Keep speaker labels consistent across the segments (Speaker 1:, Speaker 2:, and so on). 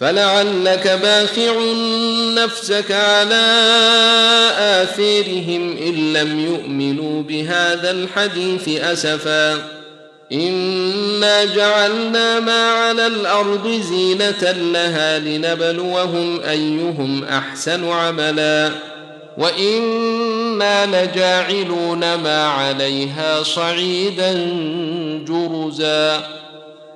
Speaker 1: فلعلك باخع نفسك على آثيرهم إن لم يؤمنوا بهذا الحديث أسفا إنا جعلنا ما على الأرض زينة لها لنبلوهم أيهم أحسن عملا وإنا لجاعلون ما عليها صعيدا جرزا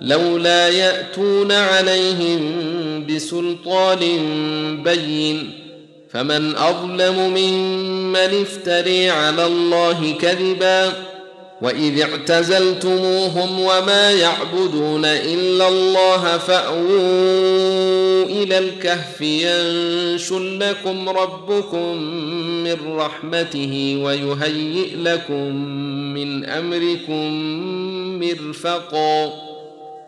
Speaker 1: لولا يأتون عليهم بسلطان بين فمن أظلم ممن افتري على الله كذبا وإذ اعتزلتموهم وما يعبدون إلا الله فأووا إلى الكهف ينشر لكم ربكم من رحمته ويهيئ لكم من أمركم مرفقا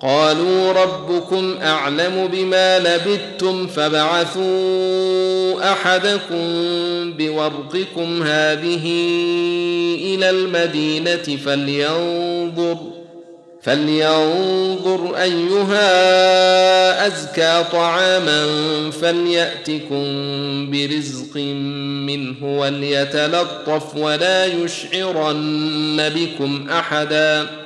Speaker 1: قالوا ربكم أعلم بما لبثتم فبعثوا أحدكم بورقكم هذه إلى المدينة فلينظر فلينظر أيها أزكى طعاما فليأتكم برزق منه وليتلطف ولا يشعرن بكم احدا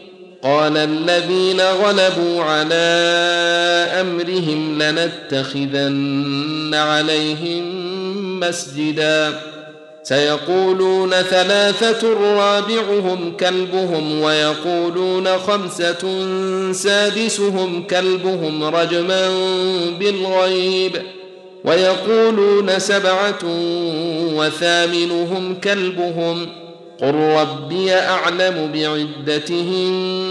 Speaker 1: قال الذين غلبوا على أمرهم لنتخذن عليهم مسجدا. سيقولون ثلاثة رابعهم كلبهم ويقولون خمسة سادسهم كلبهم رجما بالغيب ويقولون سبعة وثامنهم كلبهم. قل ربي أعلم بعدتهم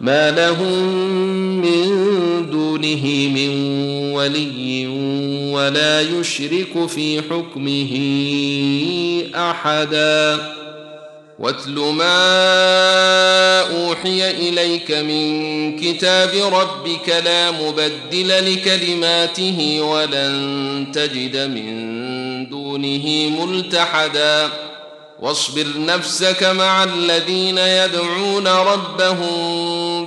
Speaker 1: ما لهم من دونه من ولي ولا يشرك في حكمه أحدا. واتل ما أوحي إليك من كتاب ربك لا مبدل لكلماته ولن تجد من دونه ملتحدا. واصبر نفسك مع الذين يدعون ربهم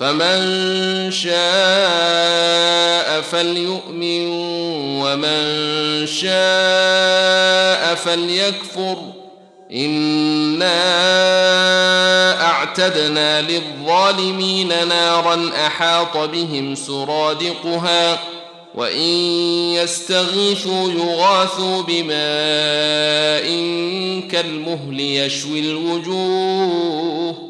Speaker 1: فمن شاء فليؤمن ومن شاء فليكفر إنا أعتدنا للظالمين نارا أحاط بهم سرادقها وإن يستغيثوا يغاثوا بماء كالمهل يشوي الوجوه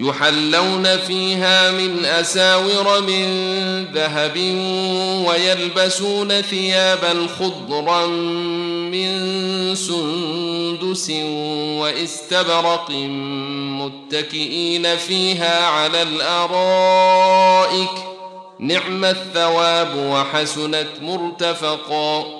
Speaker 1: يحلون فيها من أساور من ذهب ويلبسون ثيابا خضرا من سندس واستبرق متكئين فيها على الأرائك. نعم الثواب وحسنت مرتفقا.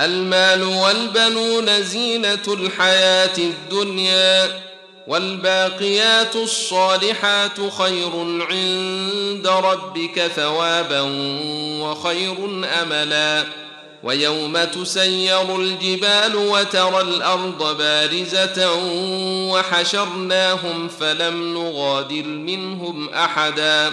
Speaker 1: المال والبنون زينة الحياة الدنيا والباقيات الصالحات خير عند ربك ثوابا وخير أملا ويوم تسير الجبال وترى الأرض بارزة وحشرناهم فلم نغادر منهم أحدا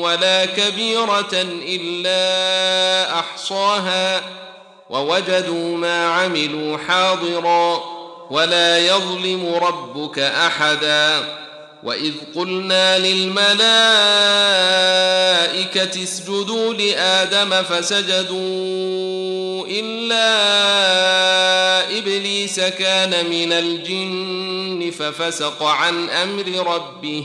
Speaker 1: ولا كبيرة إلا أحصاها ووجدوا ما عملوا حاضرا ولا يظلم ربك أحدا وإذ قلنا للملائكة اسجدوا لآدم فسجدوا إلا إبليس كان من الجن ففسق عن أمر ربه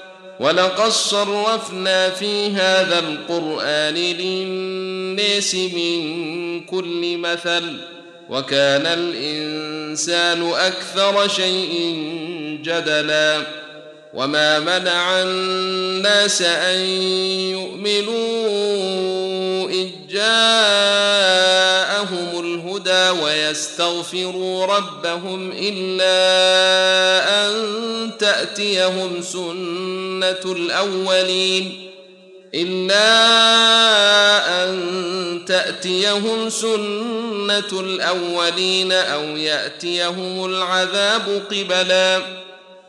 Speaker 1: ولقد صرفنا في هذا القرآن للناس من كل مثل وكان الإنسان أكثر شيء جدلا. وما منع الناس أن يؤمنوا إذ جاءهم الهدى ويستغفروا ربهم إلا أن تأتيهم سنة الأولين إلا أن تأتيهم سنة الأولين أو يأتيهم العذاب قبلا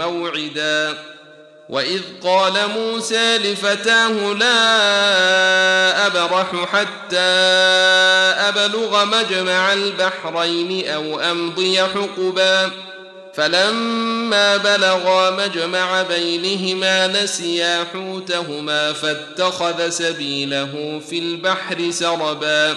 Speaker 1: موعدا. وإذ قال موسى لفتاه لا أبرح حتى أبلغ مجمع البحرين أو أمضي حقبا. فلما بلغا مجمع بينهما نسيا حوتهما فاتخذ سبيله في البحر سربا.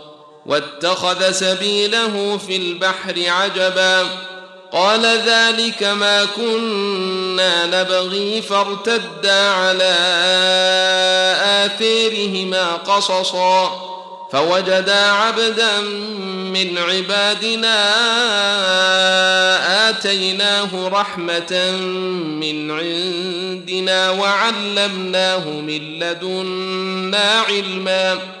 Speaker 1: واتخذ سبيله في البحر عجبا. قال ذلك ما كنا نبغي فارتدا على آثيرهما قصصا. فوجدا عبدا من عبادنا آتيناه رحمة من عندنا وعلمناه من لدنا علما.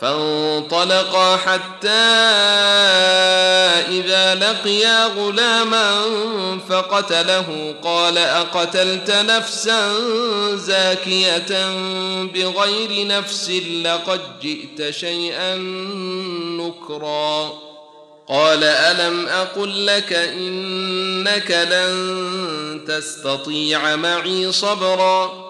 Speaker 1: فانطلقا حتى إذا لقيا غلاما فقتله. قال أقتلت نفسا زاكية بغير نفس لقد جئت شيئا نكرا. قال ألم أقل لك إنك لن تستطيع معي صبرا؟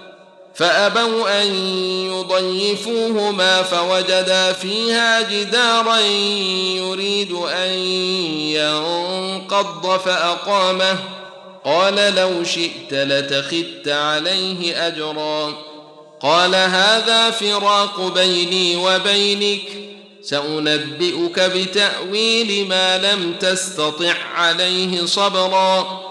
Speaker 1: فأبوا أن يضيفوهما فوجدا فيها جدارا يريد أن ينقض فأقامه. قال لو شئت لتخذت عليه أجرا. قال هذا فراق بيني وبينك. سأنبئك بتأويل ما لم تستطع عليه صبرا.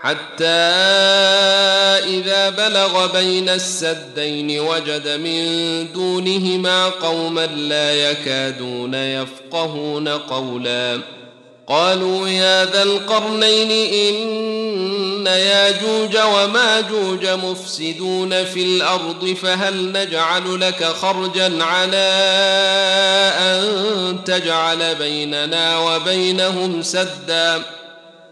Speaker 1: حتى إذا بلغ بين السدين وجد من دونهما قوما لا يكادون يفقهون قولا. قالوا يا ذا القرنين إن ياجوج وماجوج مفسدون في الأرض فهل نجعل لك خرجا على أن تجعل بيننا وبينهم سدًّا؟